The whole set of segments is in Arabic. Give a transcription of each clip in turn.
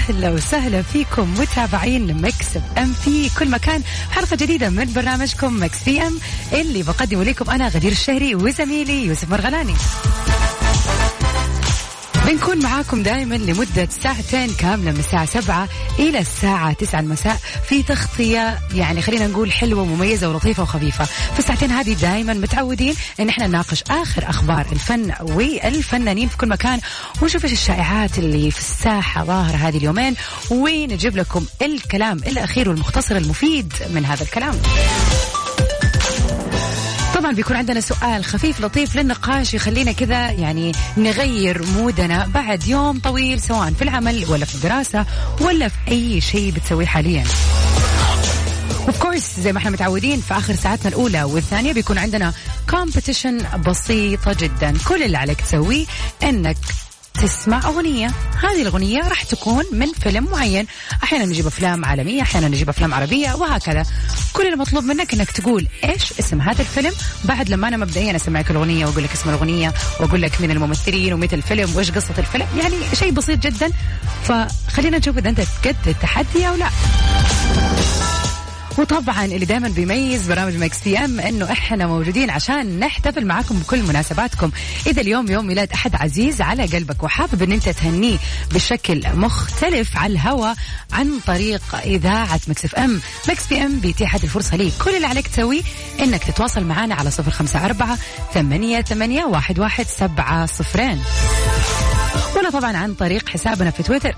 أهلا وسهلا فيكم متابعين Mix FM في كل مكان. حلقة جديدة من برنامجكم Mix PM اللي بقدمه لكم أنا غدير الشهري وزميلي يوسف مرغلاني. بنكون معاكم دائما لمدة ساعتين كاملة من الساعة سبعة إلى الساعة تسعة المساء في تغطية يعني خلينا نقول حلوة ومميزة ولطيفة وخفيفة. في الساعتين هذه دائما متعودين إن إحنا نناقش آخر أخبار الفن والفنانين في كل مكان. ونشوف إيش الشائعات اللي في الساحة ظاهرة هذه اليومين. ونجيب لكم الكلام الأخير والمختصر المفيد من هذا الكلام؟ طبعا بيكون عندنا سؤال خفيف لطيف للنقاش يخلينا كذا يعني نغير مودنا بعد يوم طويل سواء في العمل ولا في الدراسة ولا في أي شيء بتسويه حاليا. اوف كورس زي ما إحنا متعودين في آخر ساعتنا الأولى والثانية بيكون عندنا كومبيتيشن بسيطة جدا. كل اللي عليك تسويه إنك تسمع أغنية. هذه الأغنية راح تكون من فيلم معين. أحيانا نجيب أفلام عالمية أحيانا نجيب أفلام عربية وهكذا. كل اللي مطلوب منك أنك تقول إيش اسم هذا الفيلم. بعد لما أنا مبدئيا أسمعك الأغنية وأقول لك اسم الأغنية وأقول لك مين الممثلين ومتى الفيلم وإيش قصة الفيلم. يعني شيء بسيط جدا. فخلينا نشوف إذا أنت تقد التحدي أو لا. وطبعا اللي دائما بيميز برامج Mix PM إنه إحنا موجودين عشان نحتفل معاكم بكل مناسباتكم. إذا اليوم يوم ميلاد أحد عزيز على قلبك وحابب إن أنت تهنيه بشكل مختلف على الهواء عن طريق إذاعة Mix FM. Mix PM بيتيح هذه الفرصة ليك كل اللي عليك تسويه إنك تتواصل معنا على صفر خمسة أربعة ثمانية ثمانية واحد واحد سبعة صفرين. ولا طبعا عن طريق حسابنا في تويتر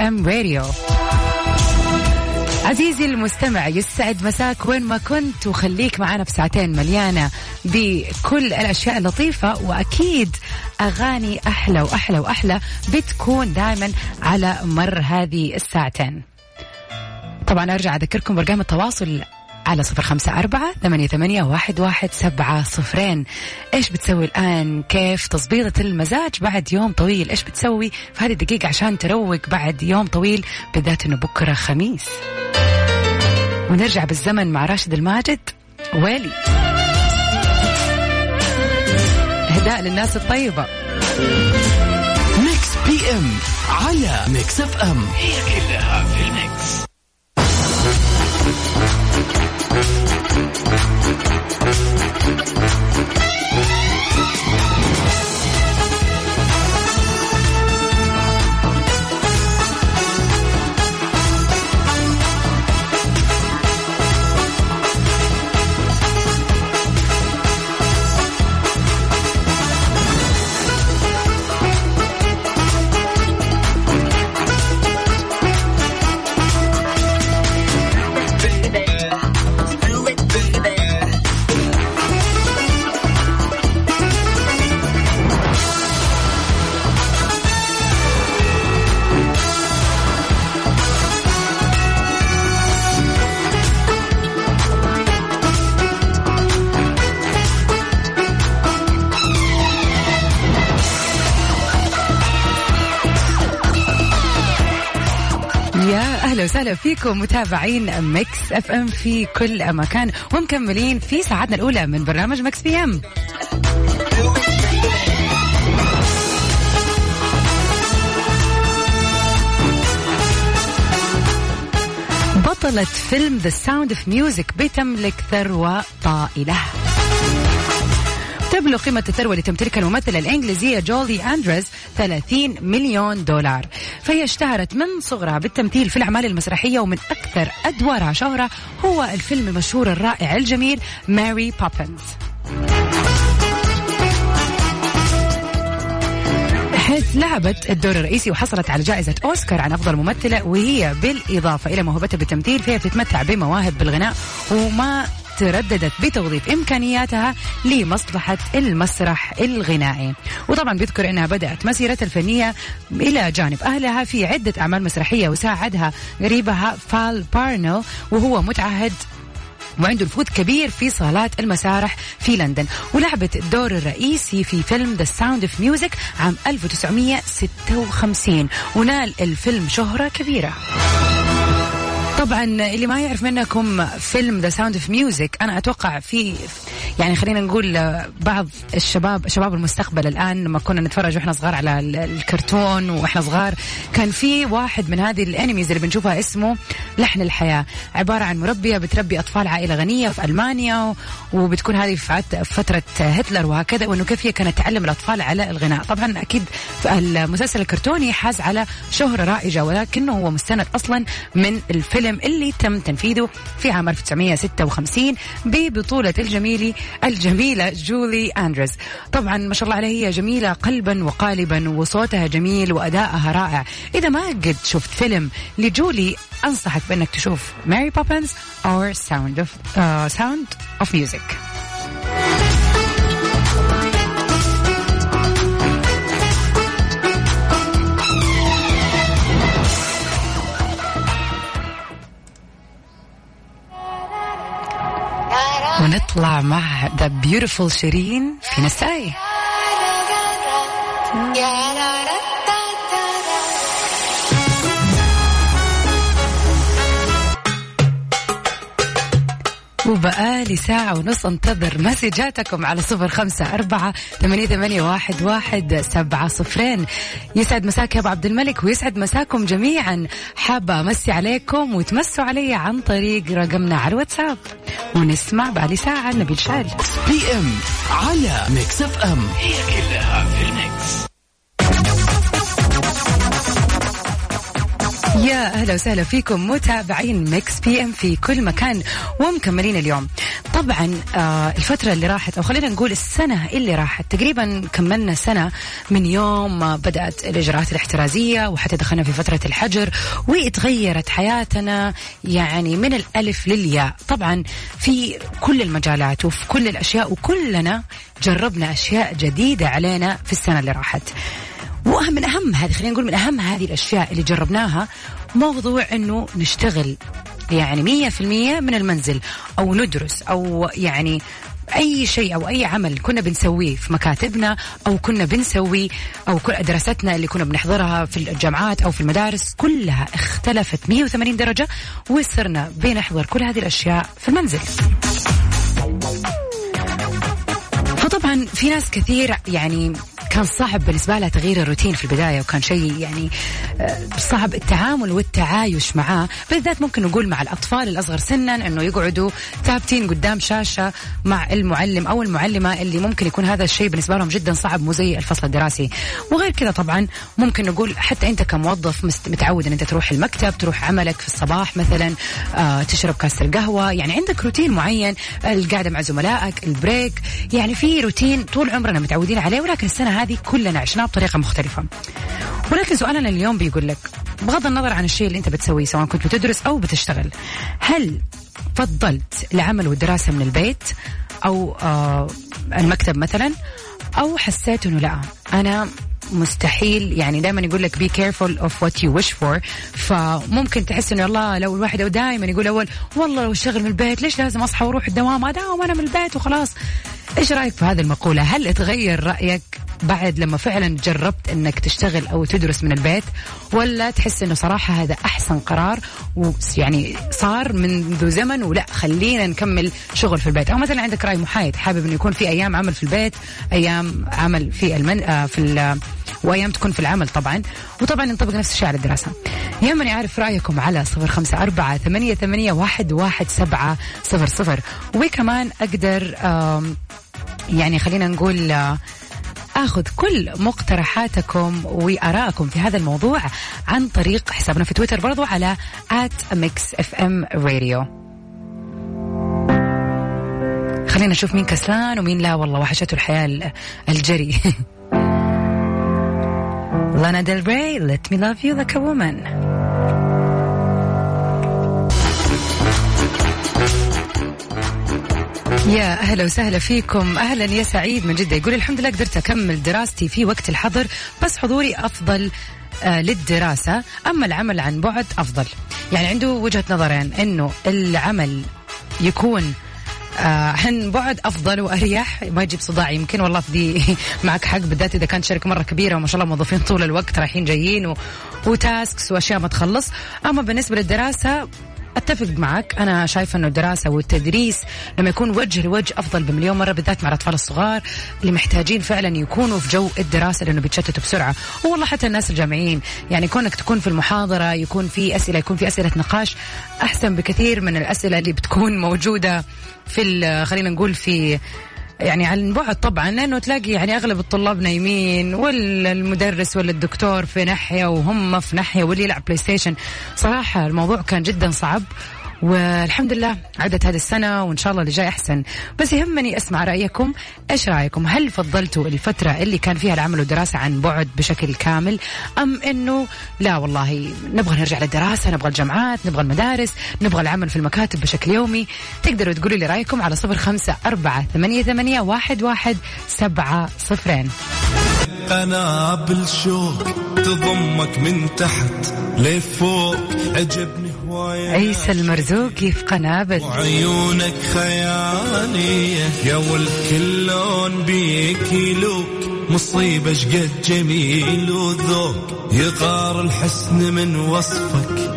إم راديو عزيزي المستمع يسعد مساك وين ما كنت وخليك معنا في ساعتين مليانة بكل الأشياء اللطيفة وأكيد أغاني أحلى وأحلى وأحلى بتكون دائما على مر هذه الساعتين. طبعا أرجع أذكركم بأرقام التواصل على صفر خمسة أربعة ثمانية, ثمانية واحد, واحد سبعة صفرين. إيش بتسوي الآن؟ كيف تظبيطة المزاج بعد يوم طويل؟ إيش بتسوي في هذه الدقيقة عشان تروق بعد يوم طويل؟ بالذات أنه بكرة خميس. ونرجع بالزمن مع راشد الماجد ويلي. إهداء للناس الطيبة. Mix PM على Mix FM. هي كلها في ال Mix يا أهلا فيكم متابعين Mix FM في كل مكان ومكملين في ساعتنا الأولى من برنامج Mix PM. بطلة فيلم The Sound of Music بتملك ثروة طائلة. تبلغ قيمة الثروة اللي تمتلكها الممثلة الإنجليزية جولي أندروز 30 مليون دولار. فهي اشتهرت من صغرها بالتمثيل في الأعمال المسرحية ومن أكثر أدوارها شهرة هو الفيلم المشهور الرائع الجميل ماري بوبنز حيث لعبت الدور الرئيسي وحصلت على جائزة أوسكار عن أفضل ممثلة وهي بالإضافة إلى موهبتها بالتمثيل فهي بتتمتع بمواهب بالغناء وما ترددت بتوظيف إمكانياتها لمصلحة المسرح الغنائي. وطبعا بيذكر أنها بدأت مسيرتها الفنية إلى جانب أهلها في عدة أعمال مسرحية وساعدها قريبها فال بارنو وهو متعهد وعنده نفوذ كبير في صالات المسارح في لندن. ولعبت الدور الرئيسي في فيلم The Sound of Music عام 1956 ونال الفيلم شهرة كبيرة. طبعا اللي ما يعرف منكم فيلم The Sound of Music أنا أتوقع في يعني خلينا نقول بعض الشباب شباب المستقبل الآن لما كنا نتفرج وإحنا صغار على الكرتون وإحنا صغار كان في واحد من هذه الانميز اللي بنشوفها اسمه لحن الحياة. عبارة عن مربية بتربي أطفال عائلة غنية في ألمانيا وبتكون هذه في فترة هتلر وهكذا وإنه كيف هي كانت تعلم الأطفال على الغناء. طبعا أكيد المسلسل الكرتوني حاز على شهرة رائجة ولكنه هو مستند أصلا من الفيلم اللي تم تنفيذه في عام 1956 ببطولة الجميلي الجميلة جولي أندروز طبعا ما شاء الله عليها هي جميلة قلبا وقالبا وصوتها جميل وأدائها رائع. إذا ما قد شفت فيلم لجولي أنصحك بأنك تشوف Mary Poppins أو Sound of Sound of Music ونطلع مع the beautiful شيرين في نساي. وبقالي ساعة ونص انتظر message اتكم على صفر خمسة أربعة ثمانية, ثمانية واحد, واحد سبعة صفرين. يسعد مساك يا أبو عبد الملك ويسعد مساكم جميعا. حابة أمسي عليكم وتمسوا علي عن طريق رقمنا على الواتساب. ونسمع بقالي ساعة نبيل شال بي إم على ميكس إف إم. هي كلها في الميكس. يا أهلا وسهلا فيكم متابعين ميكس بي ام في كل مكان ومكملين اليوم. طبعا آه الفترة اللي راحت أو خلينا نقول السنة اللي راحت تقريبا كملنا سنة من يوم ما بدأت الإجراءات الاحترازية وحتى دخلنا في فترة الحجر وتغيرت حياتنا يعني من الألف للياء. طبعا في كل المجالات وفي كل الأشياء وكلنا جربنا أشياء جديدة علينا في السنة اللي راحت. واهم من أهم هذه خلينا نقول من أهم هذه الأشياء اللي جربناها موضوع إنه نشتغل. يعني مية في المية من المنزل أو ندرس أو يعني أي شيء أو أي عمل كنا بنسويه في مكاتبنا أو كنا بنسوي أو دراستنا اللي كنا بنحضرها في الجامعات أو في المدارس كلها اختلفت 180 درجة وصرنا بنحضر كل هذه الأشياء في المنزل. فطبعا في ناس كثير يعني كان صعب بالنسبة لها تغيير الروتين في البداية وكان شيء يعني آه، صعب التعامل والتعايش معاه. بالذات ممكن نقول مع الأطفال الأصغر سنا أنه يقعدوا ثابتين قدام شاشة مع المعلم أو المعلمة اللي ممكن يكون هذا الشيء بالنسبة لهم جدا صعب مو زي الفصل الدراسي. وغير كذا طبعا ممكن نقول حتى أنت كموظف متعود أن أنت تروح المكتب تروح عملك في الصباح مثلا آه تشرب كاس القهوة. يعني عندك روتين معين القعدة مع زملائك البريك. يعني في روتين طول عمرنا متعودين عليه ولكن السنة هذه كلنا عشناها بطريقة مختلفة. ولكن سؤالنا اليوم بيقول لك بغض النظر عن الشيء اللي أنت بتسويه سواء كنت بتدرس أو بتشتغل هل فضلت العمل والدراسة من البيت أو آه المكتب مثلا أو حسيت إنه لا أنا مستحيل يعني دائما يقول لك be careful of what you wish for فممكن تحس إنه الله لو الواحد دائما يقول أول والله لو أشتغل من البيت ليش لازم أصحى وأروح الدوام؟ أداوم أنا من البيت وخلاص. إيش رأيك في هذه المقولة؟ هل تغير رأيك؟ بعد لما فعلا جربت إنك تشتغل أو تدرس من البيت ولا تحس إنه صراحة هذا أحسن قرار ويعني صار منذ زمن ولا خلينا نكمل شغل في البيت. أو مثلا عندك رأي محايد حابب إنه يكون في أيام عمل في البيت أيام عمل في المن آه في وأيام تكون في العمل طبعا. وطبعا ينطبق نفس الشيء على الدراسة. يهمني اعرف رأيكم على صفر خمسة أربعة ثمانية ثمانية واحد واحد سبعة صفر صفر. وكمان أقدر يعني خلينا نقول آه، آخذ كل مقترحاتكم وآرائكم في هذا الموضوع عن طريق حسابنا في تويتر برضو على Mix FM Radio خلينا نشوف مين كسلان ومين لا والله وحشته الحياة الجري. لانا ديل ري let me love you like a woman. يا أهلا وسهلا فيكم. أهلا يا سعيد من جدة. يقول الحمد لله قدرت أكمل دراستي في وقت الحظر بس حضوري أفضل آه للدراسة. أما العمل عن بعد أفضل. يعني عنده وجهة نظرين أنه العمل يكون آه عن بعد أفضل وأريح. ما يجيب صداع يمكن. والله في دي معك حق. بالذات إذا كانت شركة مرة كبيرة وما شاء الله موظفين طول الوقت رايحين جايين و... وتاسكس وأشياء ما تخلص. أما بالنسبة للدراسة أتفق معك. أنا شايفة إنه الدراسه والتدريس لما يكون وجه لوجه أفضل بمليون مرة بالذات مع الأطفال الصغار اللي محتاجين فعلا يكونوا في جو الدراسة لأنه بيتشتتوا بسرعة. والله حتى الناس الجامعيين يعني كونك تكون في المحاضرة يكون في أسئلة يكون في أسئلة نقاش أحسن بكثير من الأسئلة اللي بتكون موجودة في خلينا نقول في يعني عن بعد طبعا لأنه تلاقي يعني أغلب الطلاب نايمين ولا المدرس ولا الدكتور في ناحية وهم في ناحية واللي يلعب PlayStation صراحة الموضوع كان جدا صعب. والحمد لله عدت هذه السنة وإن شاء الله اللي جاي أحسن. بس يهمني أسمع رأيكم. إيش رأيكم؟ هل فضلتوا الفترة اللي كان فيها العمل والدراسة عن بعد بشكل كامل أم أنه لا والله نبغى نرجع للدراسة نبغى الجامعات نبغى المدارس نبغى العمل في المكاتب بشكل يومي؟ تقدروا تقولوا لي رأيكم على صفر خمسة أربعة ثمانية, ثمانية واحد, واحد سبعة صفرين. قنابل شوق تضمك من تحت لفوق. عجبني عيسى المرزوقي في قنابل وعيونك خيالية يا ولد كل لون بيك يلوك. مصيبة شقد جميل وذوق. يغار الحسن من وصفك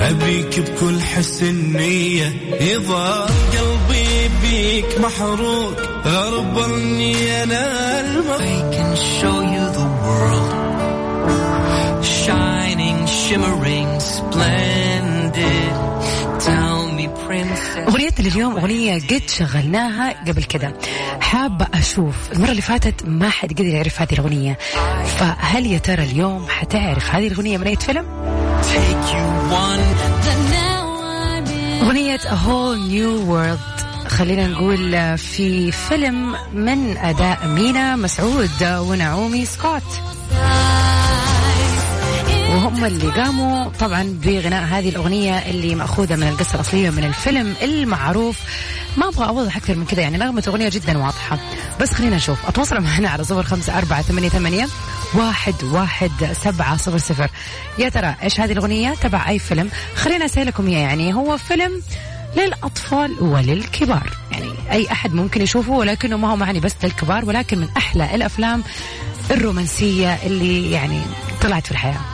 أبيك بكل حسن نية. يضاق قلبي بيك محروق. غربني أنا المغرب I can show you the world. Shining, shimmering, splendid. Tell me, princess. أغنيتنا لليوم أغنية قد شغلناها قبل كده. حابة أشوف المرة اللي فاتت ما حد قدر يعرف هذه الأغنية. فهل يا ترى اليوم حتعرف هذه الأغنية من أي فيلم؟ أغنية A Whole New World. خلينا نقول في فيلم من أداء مينا مسعود ونعومي سكوت. وهم اللي قاموا طبعا بغناء هذه الأغنية اللي مأخوذة من القصة الأصلية من الفيلم المعروف. ما أبغى أوضح أكثر من كذا يعني نغمة أغنية جدا واضحة. بس خلينا نشوف. أتواصل معنا على صفر خمسة أربعة ثمانية, ثمانية واحد واحد سبعة صفر صفر. يا ترى إيش هذه الأغنية تبع أي فيلم؟ خلينا أسألكم إياه يعني هو فيلم للأطفال وللكبار. يعني أي أحد ممكن يشوفه ولكنه ما هو معني بس للكبار ولكن من أحلى الأفلام الرومانسية اللي يعني طلعت في الحياة.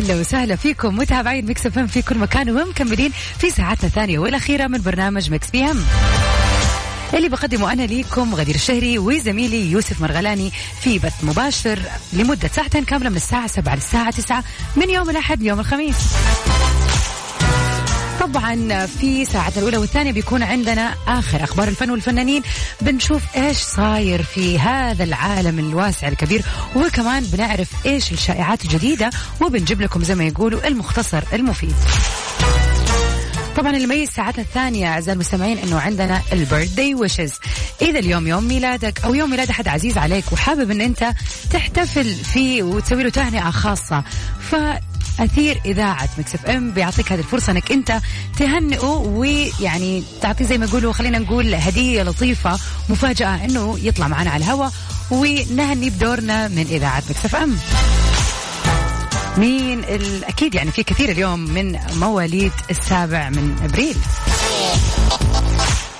أهلا وسهلا فيكم. متابعين Mix FM في كل مكان ومكملين في ساعتنا الثانية والأخيرة من برنامج Mix PM. اللي بقدمه أنا ليكم غدير الشهري وزميلي يوسف مرغلاني في بث مباشر لمدة ساعتين كاملة من الساعة 7 للساعة 9 من يوم الأحد ليوم الخميس. طبعا في ساعتنا الأولى والثانية بيكون عندنا آخر أخبار الفن والفنانين. بنشوف إيش صاير في هذا العالم الواسع الكبير وكمان بنعرف إيش الشائعات الجديدة وبنجيب لكم زي ما يقولوا المختصر المفيد. طبعا اللي يميز ساعتنا الثانية أعزائي المستمعين أنه عندنا ال birthday wishes إذا اليوم يوم ميلادك أو يوم ميلاد أحد عزيز عليك وحابب أن أنت تحتفل فيه وتسوي له تهنئة خاصة فأثير إذاعة Mix FM بيعطيك هذه الفرصة أنك أنت تهنئه ويعني تعطيه زي ما يقولوا خلينا نقول هدية لطيفة مفاجأة أنه يطلع معنا على الهواء ونهني بدورنا من إذاعة Mix FM مين. أكيد يعني في كثير اليوم من مواليد السابع من أبريل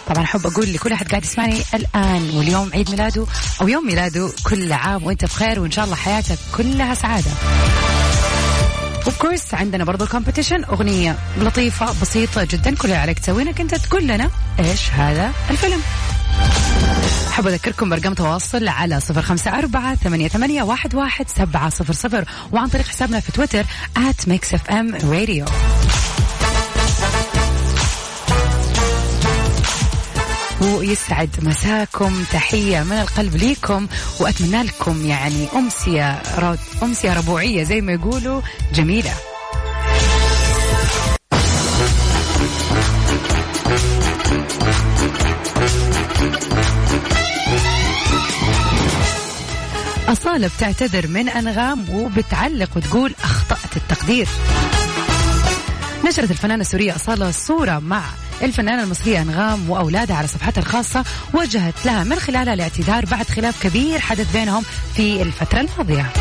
طبعا أحب أقول لكل أحد قاعد يسمعني الآن واليوم عيد ميلاده أو يوم ميلاده كل عام وأنت بخير وإن شاء الله حياتك كلها سعادة of course عندنا برضو competition أغنية لطيفة بسيطة جدا كل عليك تسويه انك أنت تقول لنا إيش هذا الفيلم. حاب أذكركم برقم تواصل على صفر خمسة أربعة ثمانية, ثمانية واحد, واحد سبعة صفر صفر وعن طريق حسابنا في تويتر at ميكس ويسعد مساكم. تحية من القلب ليكم وأتمنى لكم يعني أمسية أمسية ربوعية زي ما يقولوا جميلة. أصالة بتعتذر من أنغام وبتعلق وتقول أخطأت التقدير. نشرت الفنانة السورية أصالة صورة مع الفنانة المصرية أنغام وأولادها على صفحتها الخاصة وجهت لها من خلالها الاعتذار بعد خلاف كبير حدث بينهم في الفترة الماضية.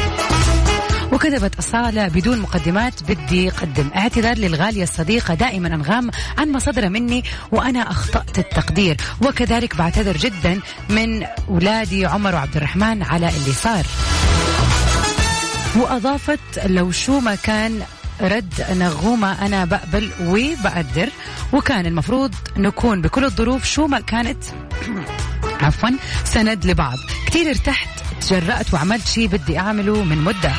وكتبت أصالة بدون مقدمات بدي أقدم. اعتذار للغالية الصديقة دائما أنغام. عن ما مني وأنا أخطأت التقدير. وكذلك بعتذر جدا من أولادي عمر وعبد الرحمن على اللي صار. وأضافت لو شو ما كان رد نغومة أنا بقبل وبقدر وكان المفروض نكون بكل الظروف شو ما كانت. عفوا سند لبعض. كثير ارتحت تجرأت وعملت شيء بدي أعمله من مدة.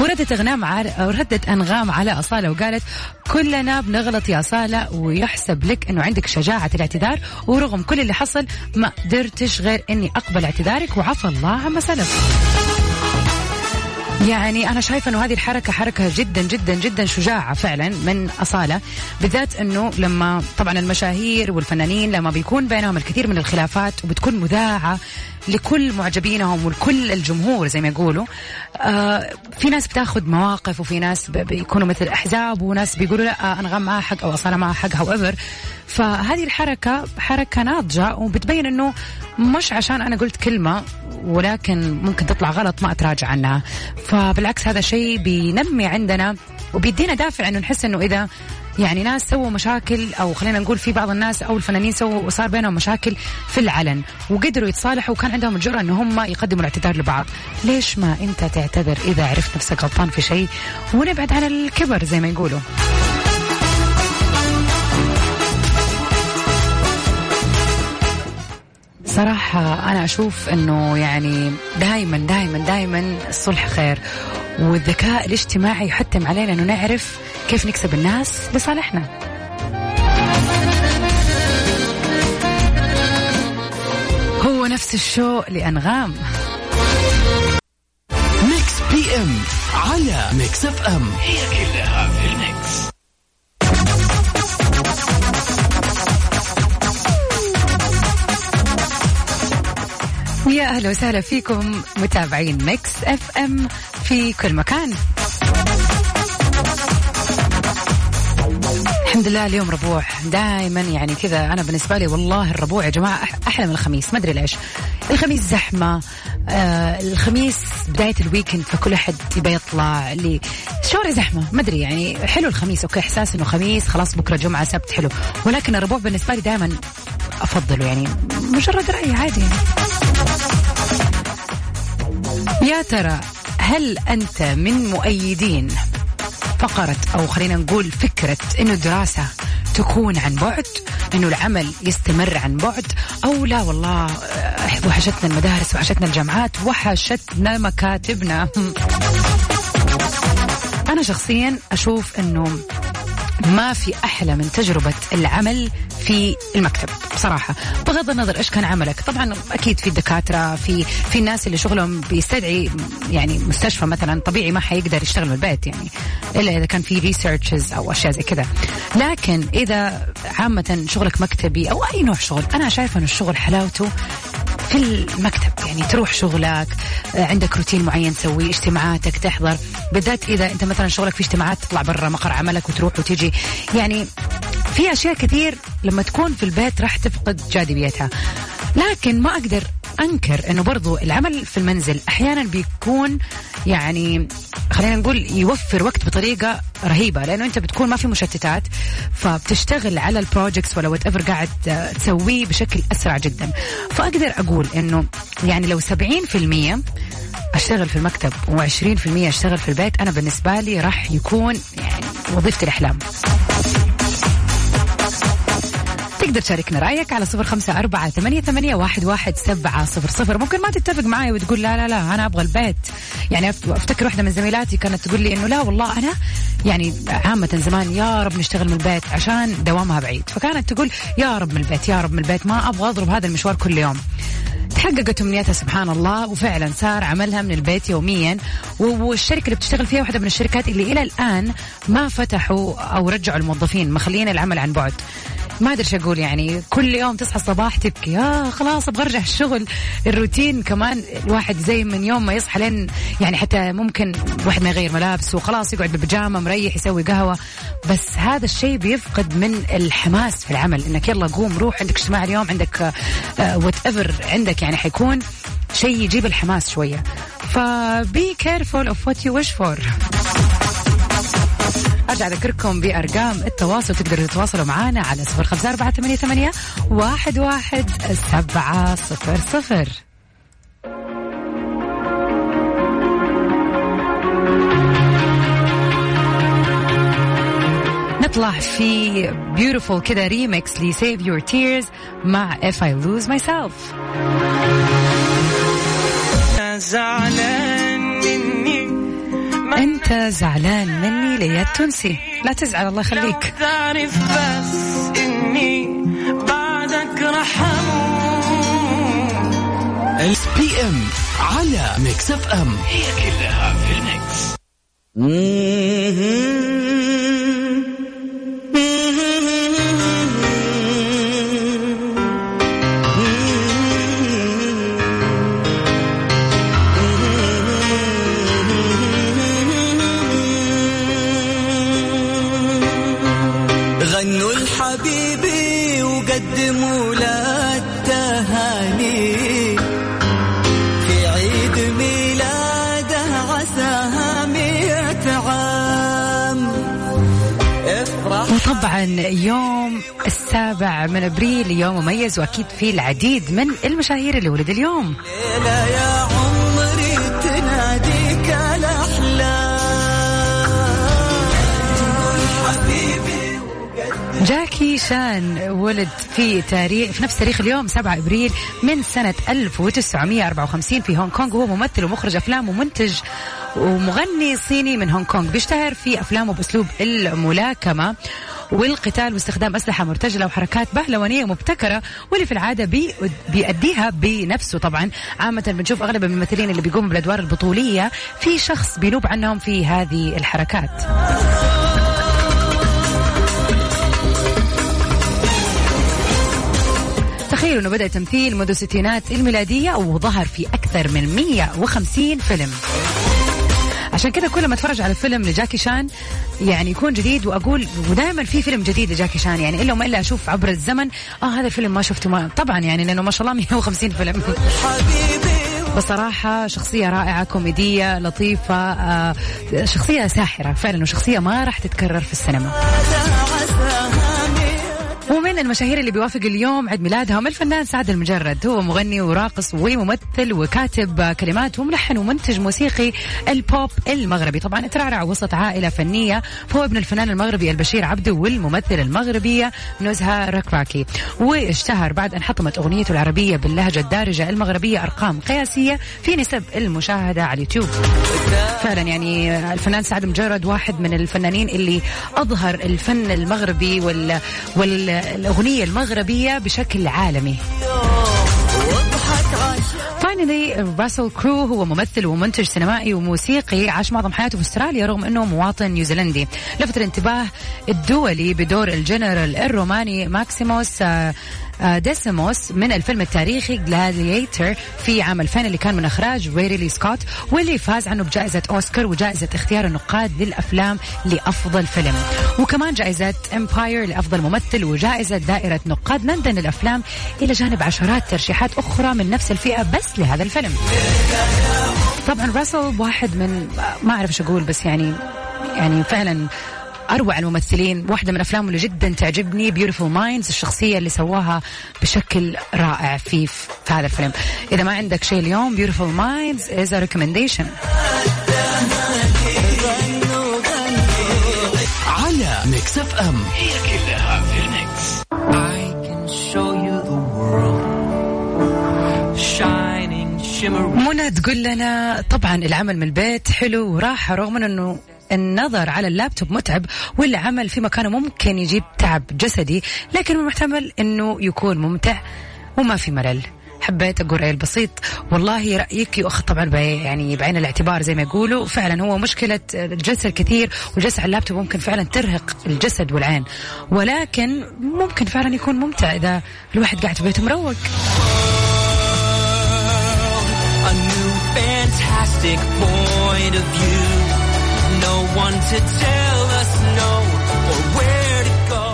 وردت أغنام على ردت أنغام على أصالة وقالت كلنا بنغلط يا أصالة ويحسب لك أنه عندك شجاعة الاعتذار ورغم كل اللي حصل ما قدرتش غير أني أقبل اعتذارك وعفى الله عما سلف. يعني أنا شايفة أنه هذه الحركة حركة جدا جدا جدا شجاعة فعلا من أصالة بالذات أنه لما طبعا المشاهير والفنانين لما بيكون بينهم الكثير من الخلافات وبتكون مذاعة لكل معجبينهم ولكل الجمهور زي ما يقولوا. آه في ناس بتاخذ مواقف وفي ناس بيكونوا مثل أحزاب وناس بيقولوا لا انغام معها حق أو أصالة معها حق هاو فهذه الحركة حركة ناضجة وبتبين إنه مش عشان أنا قلت كلمة ولكن ممكن تطلع غلط ما أتراجع عنها. فبالعكس هذا شيء بينمي عندنا وبيدينا دافع إنه نحس إنه إذا يعني ناس سووا مشاكل أو خلينا نقول في بعض الناس أو الفنانين سووا صار بينهم مشاكل في العلن وقدروا يتصالحوا وكان عندهم الجرأة إن هم يقدموا الاعتذار لبعض. ليش ما أنت تعتذر إذا عرفت نفسك غلطان في شيء ونبعد عن الكبر زي ما يقولوا؟ صراحة أنا أشوف أنه يعني دائما دائما دائما الصلح خير والذكاء الاجتماعي يحتم علينا أنه نعرف كيف نكسب الناس لصالحنا هو نفس الشوق لأنغام. Mix PM على Mix FM. هي كلها في ال Mix. ويا أهلا وسهلا فيكم متابعين Mix FM في كل مكان. الحمد لله اليوم ربوع. دائما يعني كذا أنا بالنسبة لي والله الربوع يا جماعة أحلى من الخميس ما أدري ليش. الخميس زحمة آه الخميس بداية ال weekend فكل أحد يبى يطلع. الشوارع زحمة ما أدري يعني حلو الخميس okay إحساس إنه خميس خلاص بكرة جمعة سبت حلو. ولكن الربوع بالنسبة لي دائما افضله يعني مجرد رأي عادي يعني. يا ترى هل أنت من مؤيدين فقرة أو خلينا نقول فكرة أنه الدراسة تكون عن بعد أنه العمل يستمر عن بعد أو لا والله آه، وحشتنا المدارس وحشتنا الجامعات وحشتنا مكاتبنا. أنا شخصيا أشوف أنه ما في أحلى من تجربة العمل في المكتب. بصراحة بغض النظر إيش كان عملك. طبعا أكيد في الدكاترة في في الناس اللي شغلهم بيستدعي يعني مستشفى مثلا طبيعي ما حيقدر يشتغل من البيت يعني إلا إذا كان في ريسيرشز أو أشياء زي كذا. لكن إذا عامة شغلك مكتبي أو أي نوع شغل أنا شايفة انه الشغل حلاوته في المكتب. يعني تروح شغلك آه، عندك روتين معين تسويه اجتماعاتك تحضر. بالذات إذا أنت مثلا شغلك في اجتماعات تطلع برا مقر عملك وتروح وتيجي يعني في أشياء كثير لما تكون في البيت راح تفقد جاذبيتها. لكن ما أقدر أنكر إنه برضو العمل في المنزل أحيانا بيكون يعني خلينا نقول يوفر وقت بطريقة رهيبة لأنه أنت بتكون ما في مشتتات فبتشتغل على ال projects ولا whatever قاعد تسويه بشكل أسرع جدا. فأقدر أقول إنه يعني لو 70% أشتغل في المكتب و20% أشتغل في البيت أنا بالنسبة لي راح يكون يعني وظيفه الأحلام. تقدر تشاركنا رأيك على صفر خمسة أربعة ثمانية, ثمانية واحد, واحد سبعة صفر صفر. ممكن ما تتفق معي وتقول لا لا لا أنا أبغى البيت. يعني أفت- أفتكر واحدة من زميلاتي كانت تقول لي إنه لا والله أنا يعني عامة زمان يا رب نشتغل من البيت عشان دوامها بعيد. فكانت تقول يا رب من البيت يا رب من البيت ما أبغى أضرب هذا المشوار كل يوم. تحققت أمنيتها سبحان الله وفعلا صار عملها من البيت يوميا. والشركة اللي بتشتغل فيها واحدة من الشركات اللي إلى الآن ما فتحوا أو رجعوا الموظفين مخلين العمل عن بعد. ما أدري أقول يعني. كل يوم تصحى الصباح تبكي. يا خلاص أبغى أرجع الشغل الروتين كمان. الواحد زي من يوم ما يصحى لين يعني حتى ممكن واحد ما يغير ملابسه وخلاص يقعد بالبيجامه مريح يسوي قهوة. بس هذا الشيء بيفقد من الحماس في العمل. إنك يلا قوم روح عندك اجتماع اليوم عندك whatever عندك يعني حيكون شيء يجيب الحماس شوية. ف be careful of what you wish for أرجع أذكركم بأرقام التواصل تقدروا تتواصلوا معنا على صفر خمسة أربعة ثمانية, ثمانية واحد, واحد سبعة صفر صفر. نطلع في beautiful كذا ريمكس ل Save Your Tears مع If I Lose Myself. زعلان مني ما أنت زعلان مني ليا التونسي لا تزعل الله يخليك. تعرف بس إني بعدك Mix PM على Mix FM هي كلها في ال Mix. مميز واكيد فيه العديد من المشاهير اللي ولد اليوم. يا عمري تناديك جاكي شان ولد في تاريخ في نفس تاريخ اليوم 7 أبريل من سنة 1954 في هونغ كونغ. هو ممثل ومخرج أفلام ومنتج ومغني صيني من هونغ كونغ. بيشتهر في أفلامه بأسلوب الملاكمة. والقتال واستخدام أسلحة مرتجلة وحركات بهلوانية مبتكرة واللي في العادة بي بيأديها بنفسه طبعا. عامة بنشوف أغلب الممثلين اللي بيقوموا بالأدوار البطولية في شخص بينوب عنهم في هذه الحركات. تخيلوا إنه بدأ تمثيل منذ الستينات الميلادية وظهر في أكثر من 150 فيلم. عشان كذا كل ما أتفرج على فيلم لجاكي شان يعني يكون جديد وأقول ودائما في فيلم جديد لجاكي شان يعني إلا وما إلا أشوف عبر الزمن آه هذا الفيلم ما شفته ما طبعا يعني لأنه ما شاء الله 150 فيلم. بصراحة شخصية رائعة كوميدية لطيفة آه شخصية ساحرة فعلا وشخصية ما راح تتكرر في السينما. ومن المشاهير اللي بيوافق اليوم عيد ميلادهم الفنان سعد المجرد. هو مغني وراقص وممثل وكاتب كلمات وملحن ومنتج موسيقي البوب المغربي. طبعا ترعرع وسط عائلة فنية. فهو ابن الفنان المغربي البشير عبده والممثلة المغربية نزهة ركراكي. واشتهر بعد أن حطمت أغنيته العربية باللهجة الدارجة المغربية أرقام قياسية في نسب المشاهدة على اليوتيوب. فعلا يعني الفنان سعد مجرد واحد من الفنانين اللي أظهر الفن المغربي وال والاغنيه المغربية بشكل عالمي. finally راسل كرو هو ممثل ومنتج سينمائي وموسيقي عاش معظم حياته في أستراليا رغم إنه مواطن نيوزيلندي. لفت الانتباه الدولي بدور الجنرال الروماني ماكسيموس آه، ديسيموس من الفيلم التاريخي Gladiator في عام 2000 اللي كان من إخراج ريدلي سكوت واللي فاز عنه بجائزة أوسكار وجائزة اختيار النقاد للأفلام لأفضل فيلم. وكمان جائزة Empire لأفضل ممثل وجائزة دائرة نقاد. لندن للأفلام إلى جانب عشرات ترشيحات أخرى من نفس الفئة بس لهذا الفيلم. طبعا راسل واحد من ما أعرف إيش أقول بس يعني يعني فعلا أروع الممثلين واحدة من أفلامه اللي جدا تعجبني Beautiful Minds الشخصية اللي سواها بشكل رائع في في هذا الفيلم. إذا ما عندك شيء اليوم Beautiful Minds as a recommendation على Mix FM هي كلها في ال Mix I can show you the world. Shining, shimmering. منى تقول لنا طبعا العمل من البيت حلو وراحة رغم إنه النظر على اللابتوب متعب والعمل في مكانه ممكن يجيب تعب جسدي لكن المحتمل إنه يكون ممتع وما في ملل. حبيت أقول رايي البسيط. والله رأيك يؤخذ طبعا يعني بعين الاعتبار زي ما يقولوا. فعلا هو مشكلة الجلسه الكثير والجلسه على اللابتوب ممكن فعلا ترهق الجسد والعين. ولكن ممكن فعلا يكون ممتع إذا الواحد قاعد في بيته مروق. A new fantastic point of view. No one to tell us no or where to go.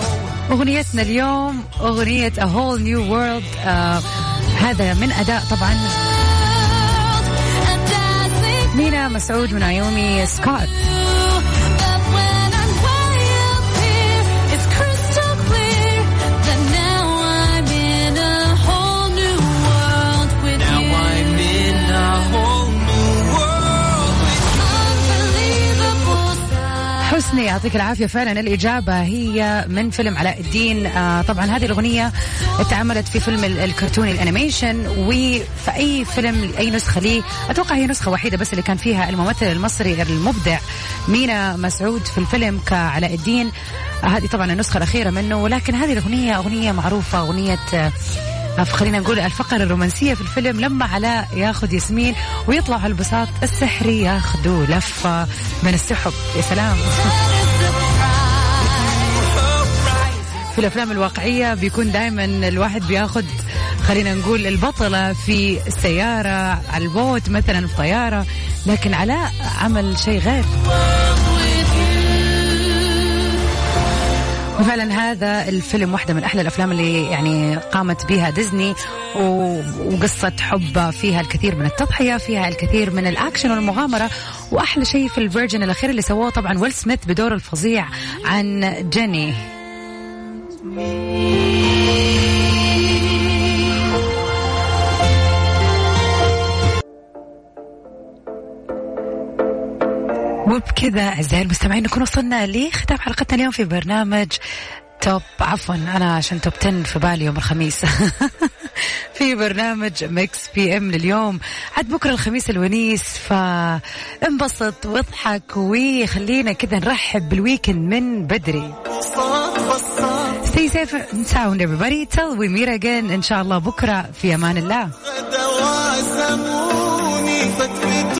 أغنيتنا اليوم أغنية A Whole New World آه هذا من أداء طبعا مينا مسعود ونايومي سكوت حسني يعطيك العافية. فعلا الإجابة هي من فيلم علاء الدين. آه طبعا هذه الأغنية اتعملت في فيلم ال- الكرتوني الأنيميشن وفي أي فيلم أي نسخة ليه أتوقع هي نسخة وحيدة بس اللي كان فيها الممثل المصري المبدع مينا مسعود في الفيلم كعلاء الدين. آه هذه طبعا النسخة الأخيرة منه ولكن هذه الأغنية أغنية معروفة أغنية آه خلينا نقول الفقرة الرومانسية في الفيلم لما علاء ياخذ ياسمين ويطلع على البساط السحري ياخذوا لفة من السحب. يا سلام. في الأفلام الواقعية بيكون دائما الواحد بياخذ خلينا نقول البطلة في السيارة على البوت مثلا في طيارة. لكن علاء عمل شيء غير. وفعلا هذا الفيلم واحدة من أحلى الأفلام اللي يعني قامت بها ديزني وقصة حب فيها الكثير من التضحية فيها الكثير من الأكشن والمغامرة. وأحلى شيء في ال version الأخير اللي سووه طبعا ويل سميث بدور الفظيع عن Genie. وبكذا أعزائي المستمعين نكون وصلنا لختام حلقتنا اليوم في برنامج top عفوا أنا عشان top 10 في بالي يوم الخميس. في برنامج Mix PM لليوم. عاد بكرة الخميس الونيس فانبسط واضحك وخلينا كذا نرحب بال weekend من بدري. Stay safe and sound everybody. Till we meet again إن شاء الله بكرة في أمان الله.